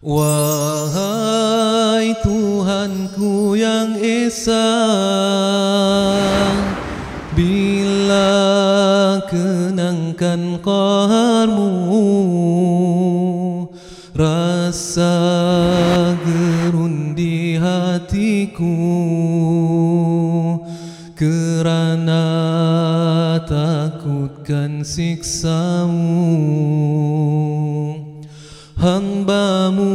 Wahai Tuhanku yang Esa Bila kenangkan qaharmu Rasa gerun di hatiku Kerana takutkan siksamu hambamu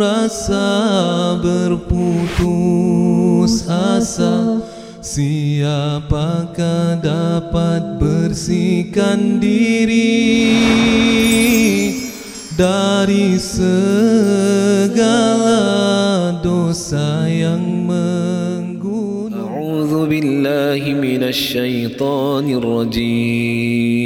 rasa berputus asa. Siapakah dapat bersihkan diri Dari segala dosa yang menggunakan? A'udhu billahi minasyaitanirrajim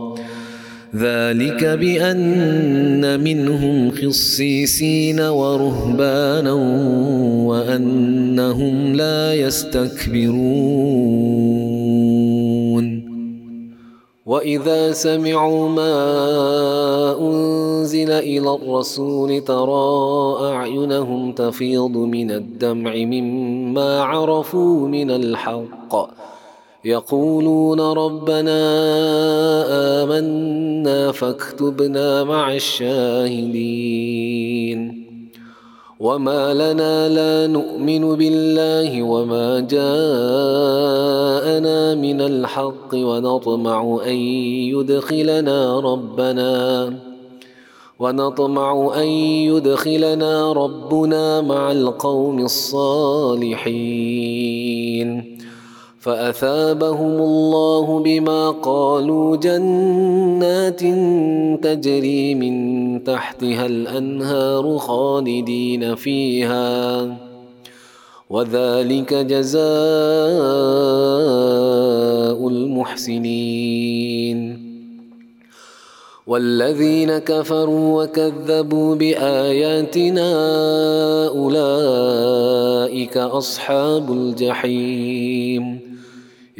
ذلك بأن منهم خصيصين ورهبانا وأنهم لا يستكبرون. وإذا سمعوا ما أنزل إلى الرسول ترى أعينهم تفيض من الدمع مما عرفوا من الحق. يقولون ربنا آمنا فاكتبنا مع الشاهدين. وما لنا لا نؤمن بالله وما جاءنا من الحق ونطمع أن يدخلنا ربنا ونطمع أن يدخلنا ربنا مع القوم الصالحين. فأثابهم الله بما قالوا جنات تجري من تحتها الأنهار خالدين فيها. وذلك جزاء المحسنين. والذين كفروا وكذبوا بآياتنا أولئك أصحاب الجحيم.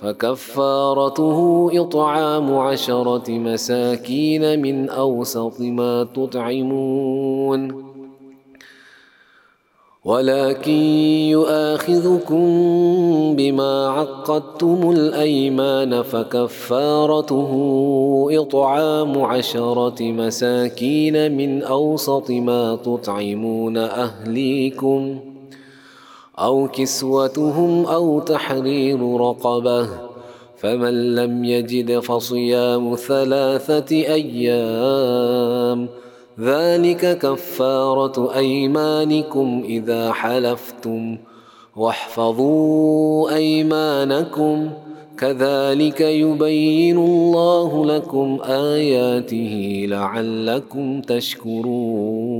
فكفارته إطعام عشرة مساكين من أوسط ما تطعمون. ولكن يؤاخذكم بما عقدتم الأيمان فكفارته إطعام عشرة مساكين من أوسط ما تطعمون أهليكم ۖ. أو كسوتهم أو تحرير رقبة فمن لم يجد فصيام ثلاثة أيام ذلك كفارة أيمانكم إذا حلفتم. واحفظوا أيمانكم كذلك يبين الله لكم آياته لعلكم تشكرون.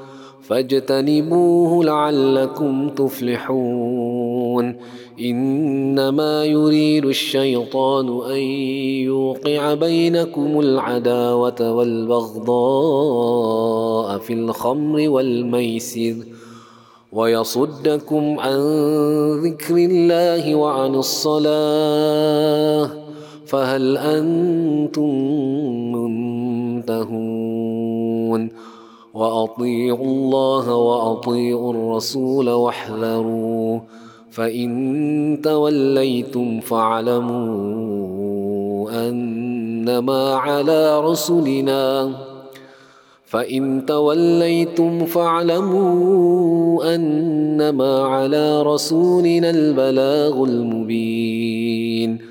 فاجتنبوه لعلكم تفلحون. إنما يريد الشيطان أن يوقع بينكم العداوة والبغضاء في الخمر والميسر ويصدكم عن ذكر الله وعن الصلاة فهل أنتم منتهون. وأطيعوا الله وأطيعوا الرسول واحذروا فإن توليتم فاعلموا أنما على رسلنا فإن توليتم فاعلموا أنما على رسولنا البلاغ المبين.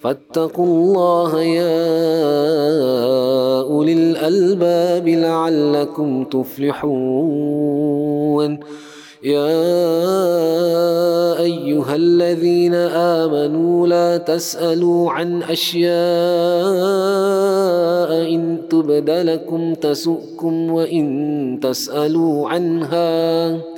فاتقوا الله يا أولي الألباب لعلكم تفلحون. يا أيها الذين آمنوا لا تسألوا عن أشياء إن تبد لكم تسؤكم وإن تسألوا عنها.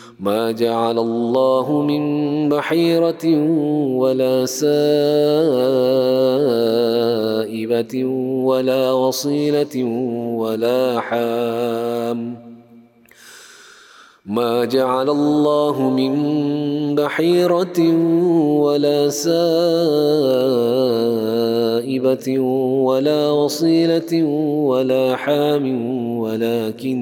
ما جعل الله من بحيرة ولا سائبة ولا وصيلة ولا حام. ما جعل الله من بحيرة ولا سائبة ولا وصيلة ولا حام. ولكن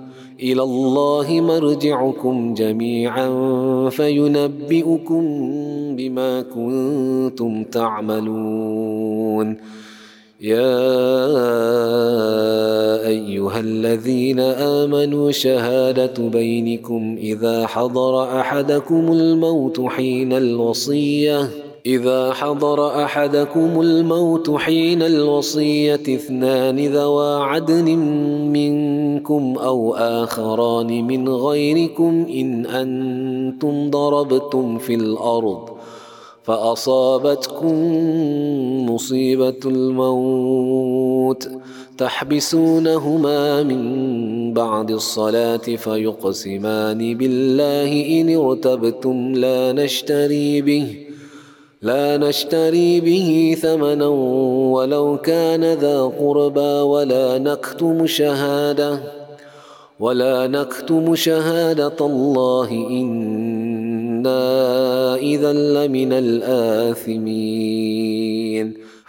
إلى الله مرجعكم جميعا فينبئكم بما كنتم تعملون. يا أيها الذين آمنوا شهادة بينكم إذا حضر أحدكم الموت حين الوصية. إذا حضر أحدكم الموت حين الوصية اثنان ذوا عدل منكم أو آخران من غيركم إن أنتم ضربتم في الأرض فأصابتكم مصيبة الموت تحبسونهما من بعد الصلاة فيقسمان بالله إن ارتبتم لا نشتري به لا نشتري به ثمنا ولو كان ذا قربى ولا نكتم شهادة ولا نكتم شهادة الله. إنا إذا لمن الآثمين.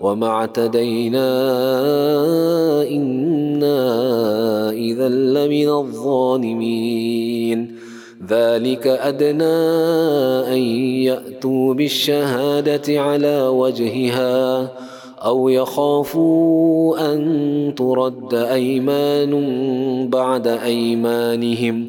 وما اعتدينا إنا إذا لمن الظالمين. ذلك أدنى أن يأتوا بالشهادة على وجهها أو يخافوا أن ترد أيمان بعد أيمانهم.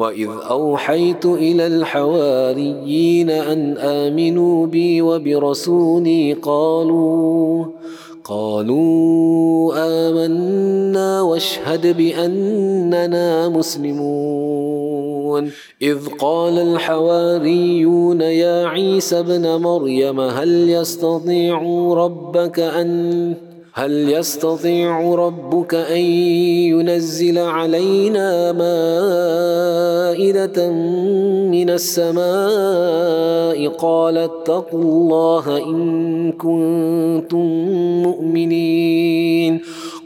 واذ اوحيت إلى الحواريين ان امنوا بي وبرسولي قالوا قالوا امنا واشهد بأننا مسلمون. إذ قال الحواريون يا عيسى ابن مريم هل يستطيع ربك أن هل يستطيع ربك أن ينزل علينا مائدة من السماء؟ قال اتقوا الله إن كنتم مؤمنين.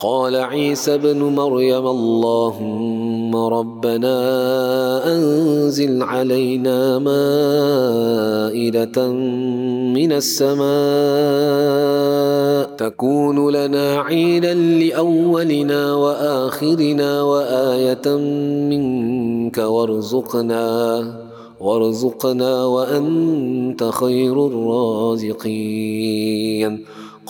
قال عيسى ابن مريم اللهم ربنا أنزل علينا مائدة من السماء تكون لنا عيدا لأولنا وآخرنا وآية منك وارزقنا وارزقنا وأنت خير الرازقين.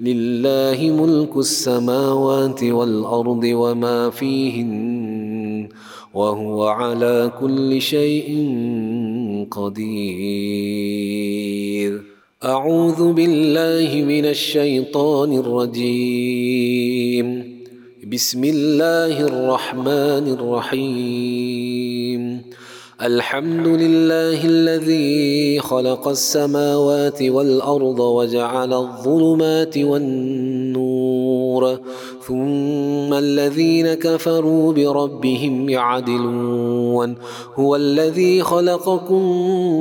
لله ملك السماوات والأرض وما فيهن وهو على كل شيء قدير. أعوذ بالله من الشيطان الرجيم. بسم الله الرحمن الرحيم. الحمد لله الذي خلق السماوات والأرض وجعل الظلمات والنور ثم الذين كفروا بربهم يعدلون. هو الذي خلقكم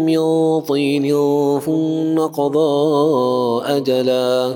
من طين ثم قضى أجلا.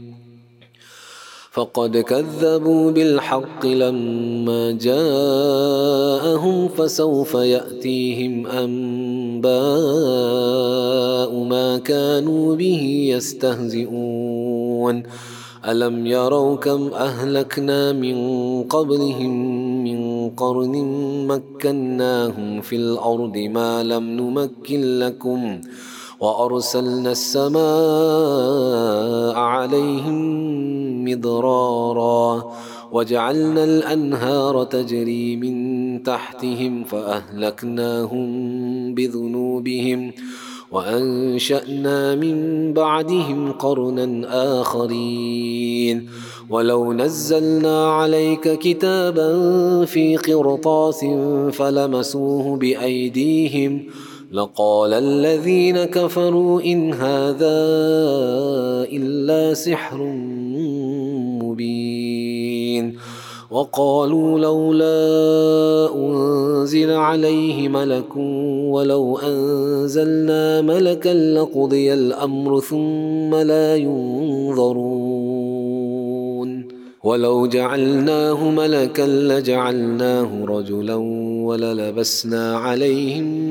فقد كذبوا بالحق لما جاءهم فسوف يأتيهم أنباء ما كانوا به يستهزئون. ألم يروا كم أهلكنا من قبلهم من قرن مكناهم في الأرض ما لم نمكن لكم وأرسلنا السماء عليهم مضرارا وجعلنا الأنهار تجري من تحتهم فأهلكناهم بذنوبهم وأنشأنا من بعدهم قرنا آخرين ولو نزلنا عليك كتابا في قرطاس فلمسوه بأيديهم لقال الذين كفروا إن هذا إلا سحر مبين. وقالوا لولا أنزل عليه ملك ولو أنزلنا ملكا لقضي الأمر ثم لا ينظرون. ولو جعلناه ملكا لجعلناه رجلا وللبسنا عليهم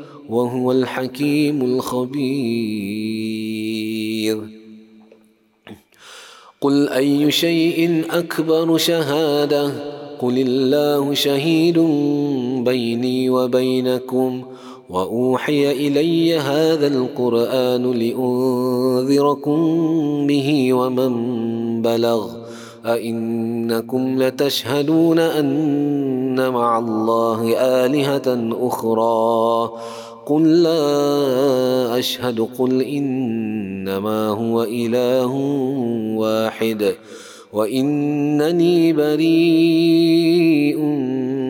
وهو الحكيم الخبير. قل أي شيء أكبر شهادة؟ قل الله شهيد بيني وبينكم وأوحي إلي هذا القرآن لأنذركم به ومن بلغ. أئنكم لتشهدون أن مع الله آلهة أخرى. قل لا أشهد قل إنما هو إله واحد. وإنني بريء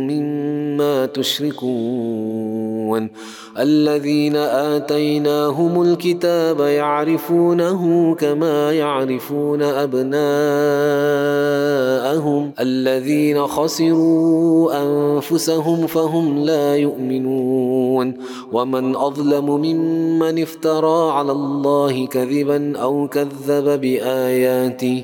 مما تشركون. الذين آتيناهم الكتاب يعرفونه كما يعرفون أبناءهم. الذين خسروا أنفسهم فهم لا يؤمنون. ومن أظلم ممن افترى على الله كذبا أو كذب بآياته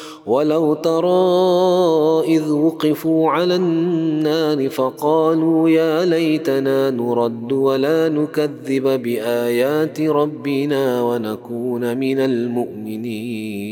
ولو ترى إذ وقفوا على النار فقالوا يا ليتنا نرد ولا نكذب بآيات ربنا ونكون من المؤمنين.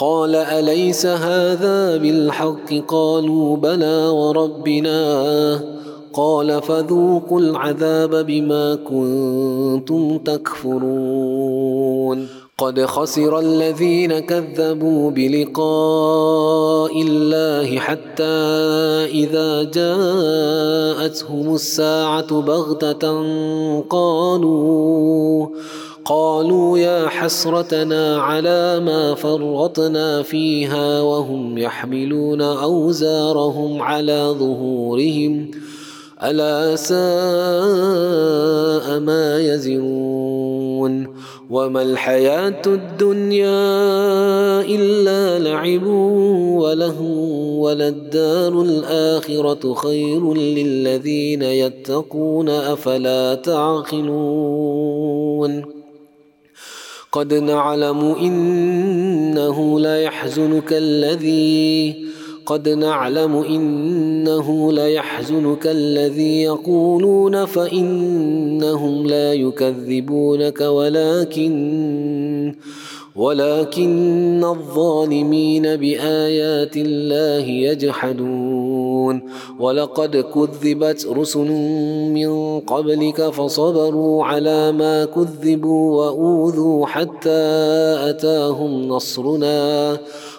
قال أليس هذا بالحق؟ قالوا بلى وربنا. قال فذوقوا العذاب بما كنتم تكفرون. قد خسر الذين كذبوا بلقاء الله حتى إذا جاءتهم الساعة بغتة قالوا قالوا يا حسرتنا على ما فرطنا فيها وهم يحملون أوزارهم على ظهورهم. ألا ساء ما يزرون. وما الحياة الدنيا إلا لعب وله وللدار الآخرة خير للذين يتقون أفلا تعقلون. قد نعلم إنه ليحزنك الذي قد نعلم إنه ليحزنك الذي يقولون فإنهم لا يكذبونك ولكن ولكن الظالمين بآيات الله يجحدون. ولقد كذبت رسل من قبلك فصبروا على ما كذبوا وأوذوا حتى أتاهم نصرنا.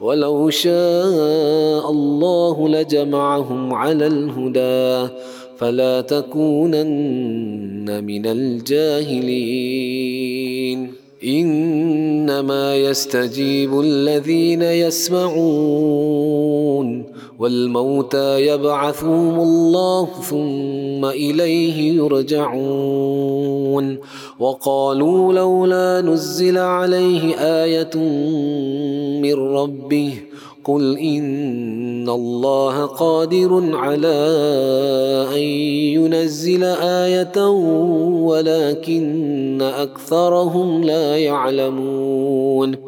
ولو شاء الله لجمعهم على الهدى فلا تكونن من الجاهلين. إنما يستجيب الذين يسمعون. والموتى يبعثهم الله ثم إليه يرجعون. وقالوا لولا نزل عليه آية من ربه قل إن الله قادر على أن ينزل آية ولكن أكثرهم لا يعلمون.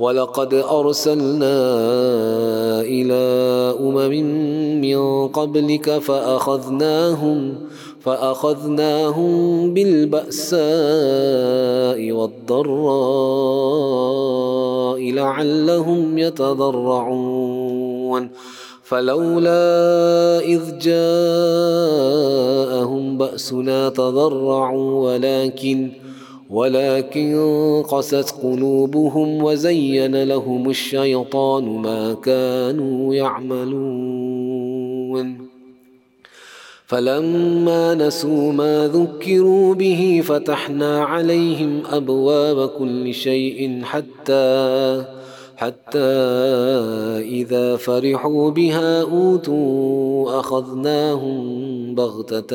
ولقد أرسلنا إلى أمم من قبلك فأخذناهم فأخذناهم بالبأساء والضراء لعلهم يتضرعون. فلولا إذ جاءهم بأسنا تضرعوا ولكن ولكن قست قلوبهم وزين لهم الشيطان ما كانوا يعملون. فلما نسوا ما ذكروا به فتحنا عليهم أبواب كل شيء حتى حتى إذا فرحوا بها أوتوا أخذناهم بغتة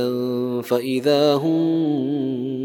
فإذا هم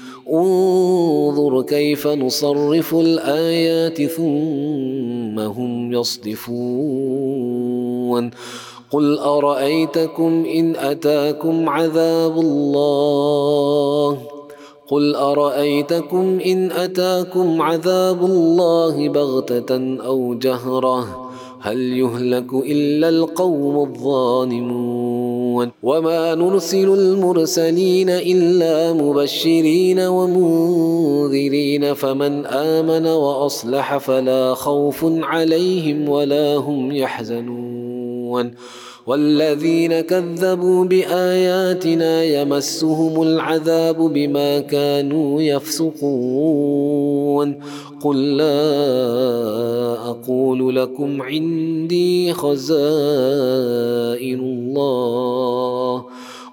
انظر كيف نصرف الآيات ثم هم يصدفون. قل أرأيتكم إن أتاكم عذاب الله؟ قل أرأيتكم إن أتاكم عذاب الله بغتة أو جهرة؟ هل يهلك إلا القوم الظالمون؟ وما نرسل المرسلين إلا مبشرين ومنذرين فمن آمن وأصلح فلا خوف عليهم ولا هم يحزنون. والذين كذبوا بآياتنا يمسهم العذاب بما كانوا يفسقون. قل لا أقول لكم عندي خزائن الله.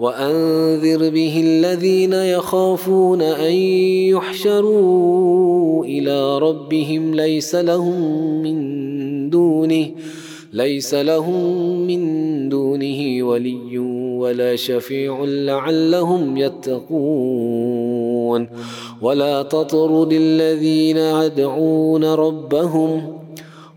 وأنذر به الذين يخافون أن يحشروا إلى ربهم ليس لهم من دونه ليس لهم من دونه ولي ولا شفيع لعلهم يتقون. ولا تطرد الذين يدعون ربهم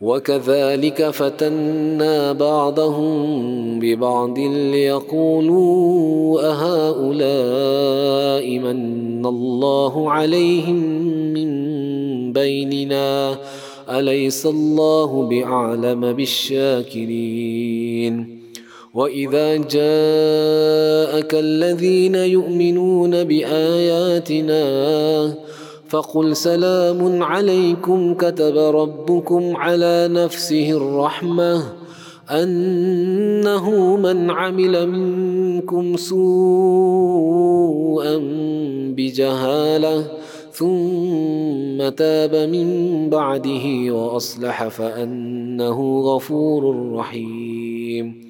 وكذلك فتنا بعضهم ببعض ليقولوا أهؤلاء من الله عليهم من بيننا؟ أليس الله بأعلم بالشاكرين؟ وإذا جاءك الذين يؤمنون بآياتنا فقل سلام عليكم كتب ربكم على نفسه الرحمة أنه من عمل منكم سوءا بجهالة ثم تاب من بعده وأصلح فأنه غفور رحيم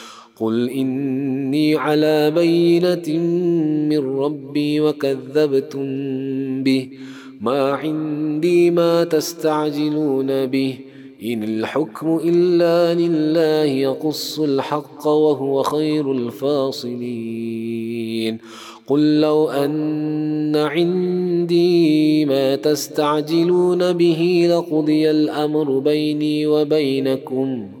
قل اني على بينه من ربي وكذبتم به ما عندي ما تستعجلون به إن الحكم إلا لله يقص الحق وهو خير الفاصلين قل لو أن عندي ما تستعجلون به لقضي الأمر بيني وبينكم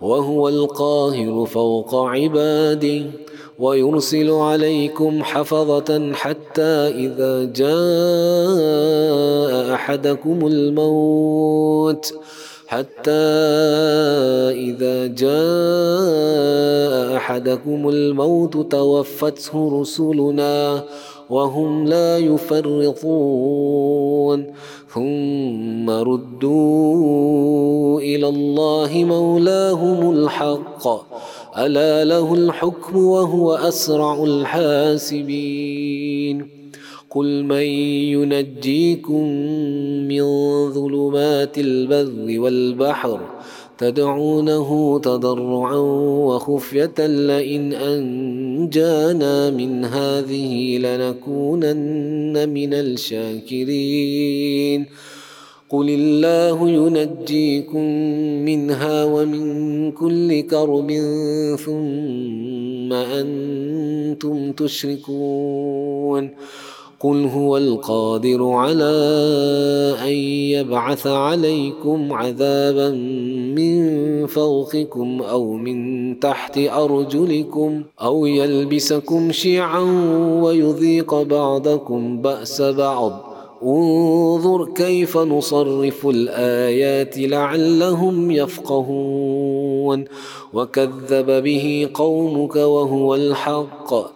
وهو القاهر فوق عباده ويرسل عليكم حفظة حتى إذا جاء أحدكم الموت حتى إذا جاء أحدكم الموت توفته رسلنا وهم لا يفرطون. ثم ردوا إلى الله مولاهم الحق. ألا له الحكم وهو أسرع الحاسبين. قل من ينجيكم من ظلمات البر والبحر تدعونه تضرعا وخفية لئن أنجانا من هذه لنكونن من الشاكرين. قل الله ينجيكم منها ومن كل كرب ثم أنتم تشركون. قل هو القادر على أن يبعث عليكم عذابا من فوقكم أو من تحت أرجلكم أو يلبسكم شيعا ويذيق بعضكم بأس بعض. انظر كيف نصرف الآيات لعلهم يفقهون. وكذب به قومك وهو الحق.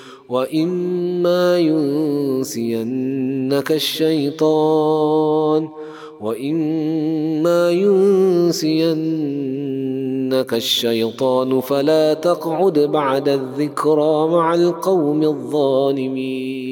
وإما ينسينك الشيطان وإما ينسينك الشيطان فلا تقعد بعد الذكرى مع القوم الظالمين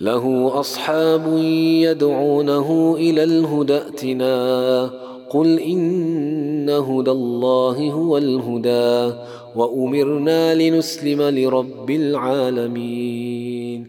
له أصحاب يدعونه إلى الهدى ائتنا. قل إن هدى الله هو الهدى وأمرنا لنسلم لرب العالمين.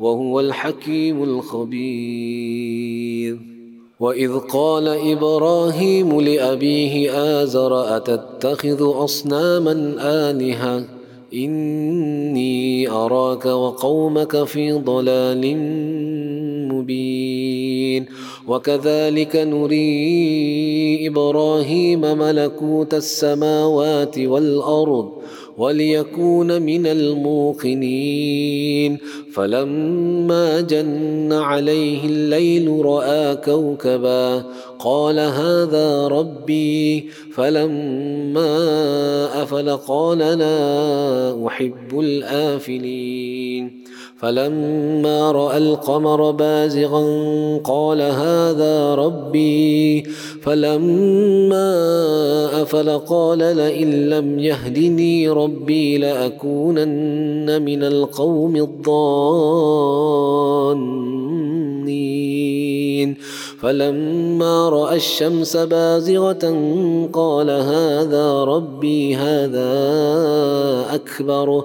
وهو الحكيم الخبير. وإذ قال إبراهيم لأبيه آزر أتتخذ أصناما الهه إني أراك وقومك في ضلال مبين. وكذلك نري إبراهيم ملكوت السماوات والأرض وليكون من الموقنين. فلما جن عليه الليل رأى كوكبا قال هذا ربي. فلما أفل قال لا أحب الآفلين. فلما رأى القمر بازغا قال هذا ربي فلما أفل قال لئن لم يهدني ربي لأكونن من القوم الضالين. فلما رأى الشمس بازغة قال هذا ربي هذا أكبر.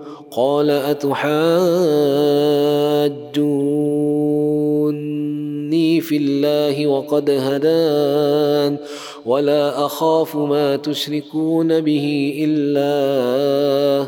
قال أتحاجوني في الله وقد هدان ولا أخاف ما تشركون به إلا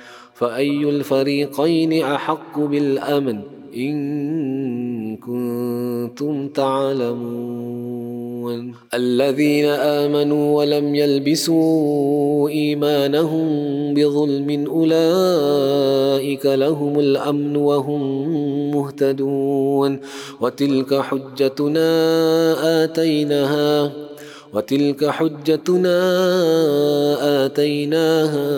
فأي الفريقين أحق بالأمن إن كنتم تعلمون؟ الذين آمنوا ولم يلبسوا إيمانهم بظلم أولئك لهم الأمن وهم مهتدون. وتلك حجتنا آتيناها وتلك حجتنا آتيناها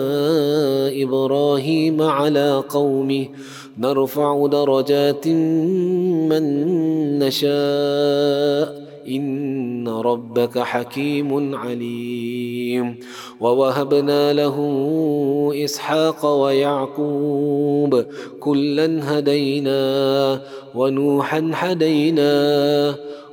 إبراهيم على قومه. نرفع درجات من نشاء. إن ربك حكيم عليم. ووهبنا له إسحاق ويعقوب كلا هدينا ونوحا هدينا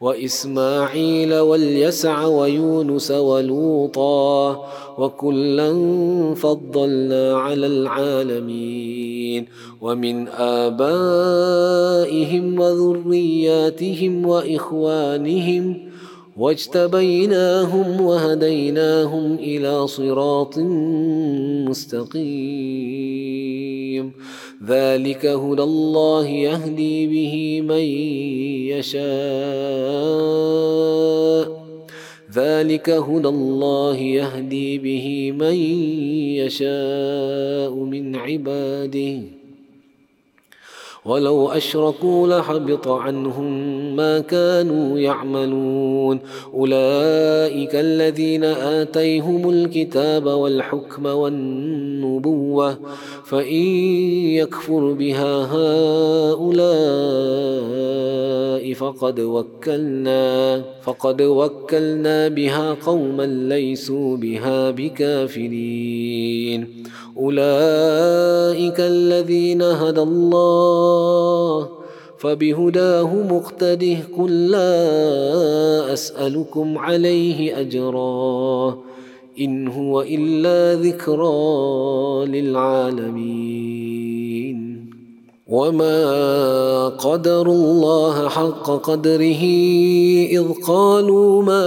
وإسماعيل واليسع ويونس ولوطا وكلا فضلنا على العالمين ومن آبائهم وذرياتهم وإخوانهم واجتبيناهم وهديناهم إلى صراط مستقيم ذلك هدى الله يهدي به من يشاء. ذلك هدى الله يهدي به من يشاء من عباده. ولو أشركوا لحبط عنهم ما كانوا يعملون. أولئك الذين آتيهم الكتاب والحكم والنبوة فإن يكفر بها هؤلاء فقد وكلنا فقد وكلنا بها قوما ليسوا بها بكافرين. أولئك الذين هدى الله فبهداه مقتده. قل لا أسألكم عليه أجرا إن هو إلا ذكرى للعالمين. وما قدر الله حق قدره إذ قالوا ما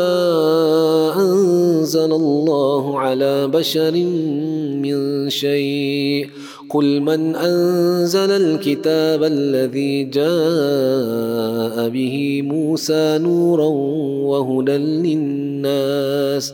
أنزل الله على بشر من شيء قل من أنزل الكتاب الذي جاء به موسى نورا وهدى للناس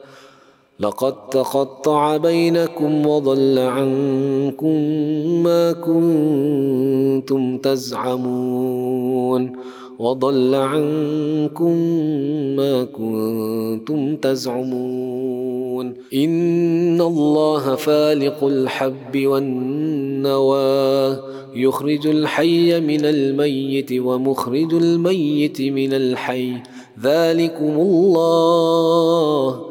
لقد تقطع بينكم وضل عنكم ما كنتم تزعمون وضل عنكم ما كنتم تزعمون إن الله فالق الحب والنوى يخرج الحي من الميت ومخرج الميت من الحي ذلكم الله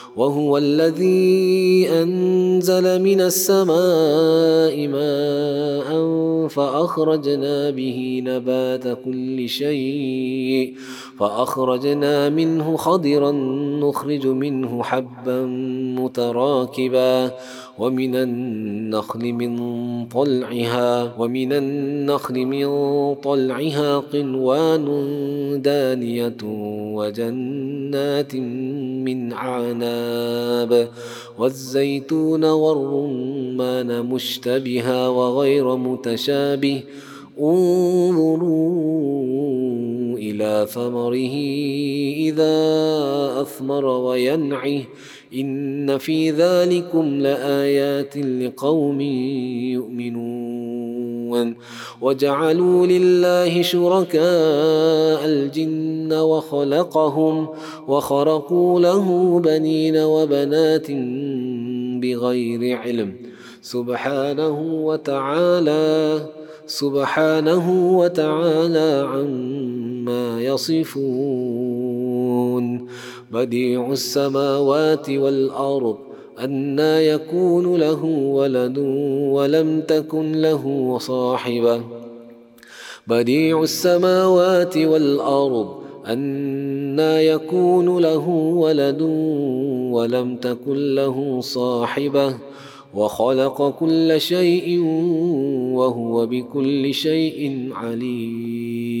وهو الذي أنزل من السماء ماء فأخرجنا به نبات كل شيء فأخرجنا منه خضرا نخرج منه حبا متراكبا ومن النخل من طلعها ومن النخل من طلعها قنوان دانية وجنات من عناب. والزيتون والرمان مشتبها وغير متشابه. انظروا إلى ثمره إذا أثمر وينعه. إن في ذلكم لآيات لقوم يؤمنون وجعلوا لله شركاء الجن وخلقهم وخرقوا له بنين وبنات بغير علم سبحانه وتعالى سبحانه وتعالى عما يصفون بديع السماوات والأرض أنى يكون له ولد ولم تكن له صاحبة. بديع السماوات والأرض أنى يكون له ولد ولم تكن له صاحبة. وخلق كل شيء وهو بكل شيء عليم.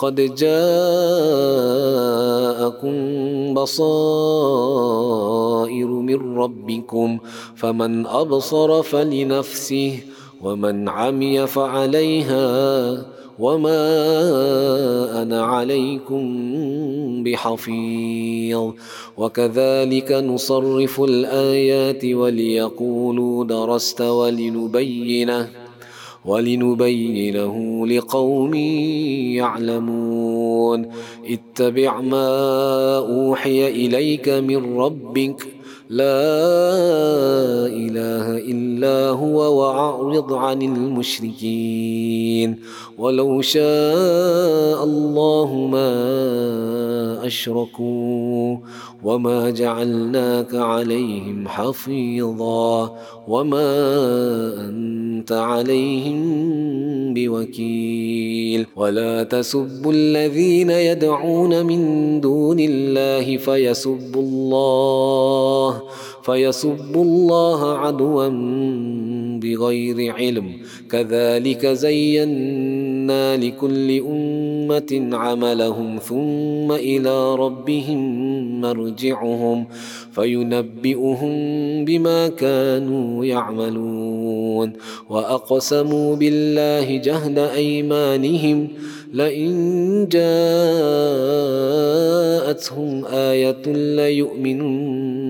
قد جاءكم بصائر من ربكم فمن أبصر فلنفسه ومن عمي فعليها وما أنا عليكم بحفيظ. وكذلك نصرف الآيات وليقولوا درست ولنبينه. ولنبينه لقوم يعلمون. اتبع ما أوحي إليك من ربك لا إله إلا هو وأعرض عن المشركين. ولو شاء الله ما أشركوا وما جعلناك عليهم حفيظا وما أنت عليهم بوكيل. ولا تسبوا الذين يدعون من دون الله فيسبوا الله فيسبوا الله عدوا بغير علم. كذلك زينا لكل أمة عملهم ثم إلى ربهم مرجعهم. فينبئهم بما كانوا يعملون. وأقسموا بالله جهد أيمانهم لئن جاءتهم آية ليؤمنن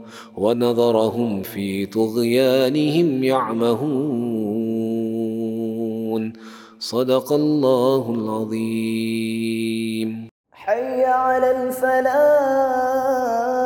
ونذرهم في طغيانهم يعمهون. صدق الله العظيم. حي على الفلاح.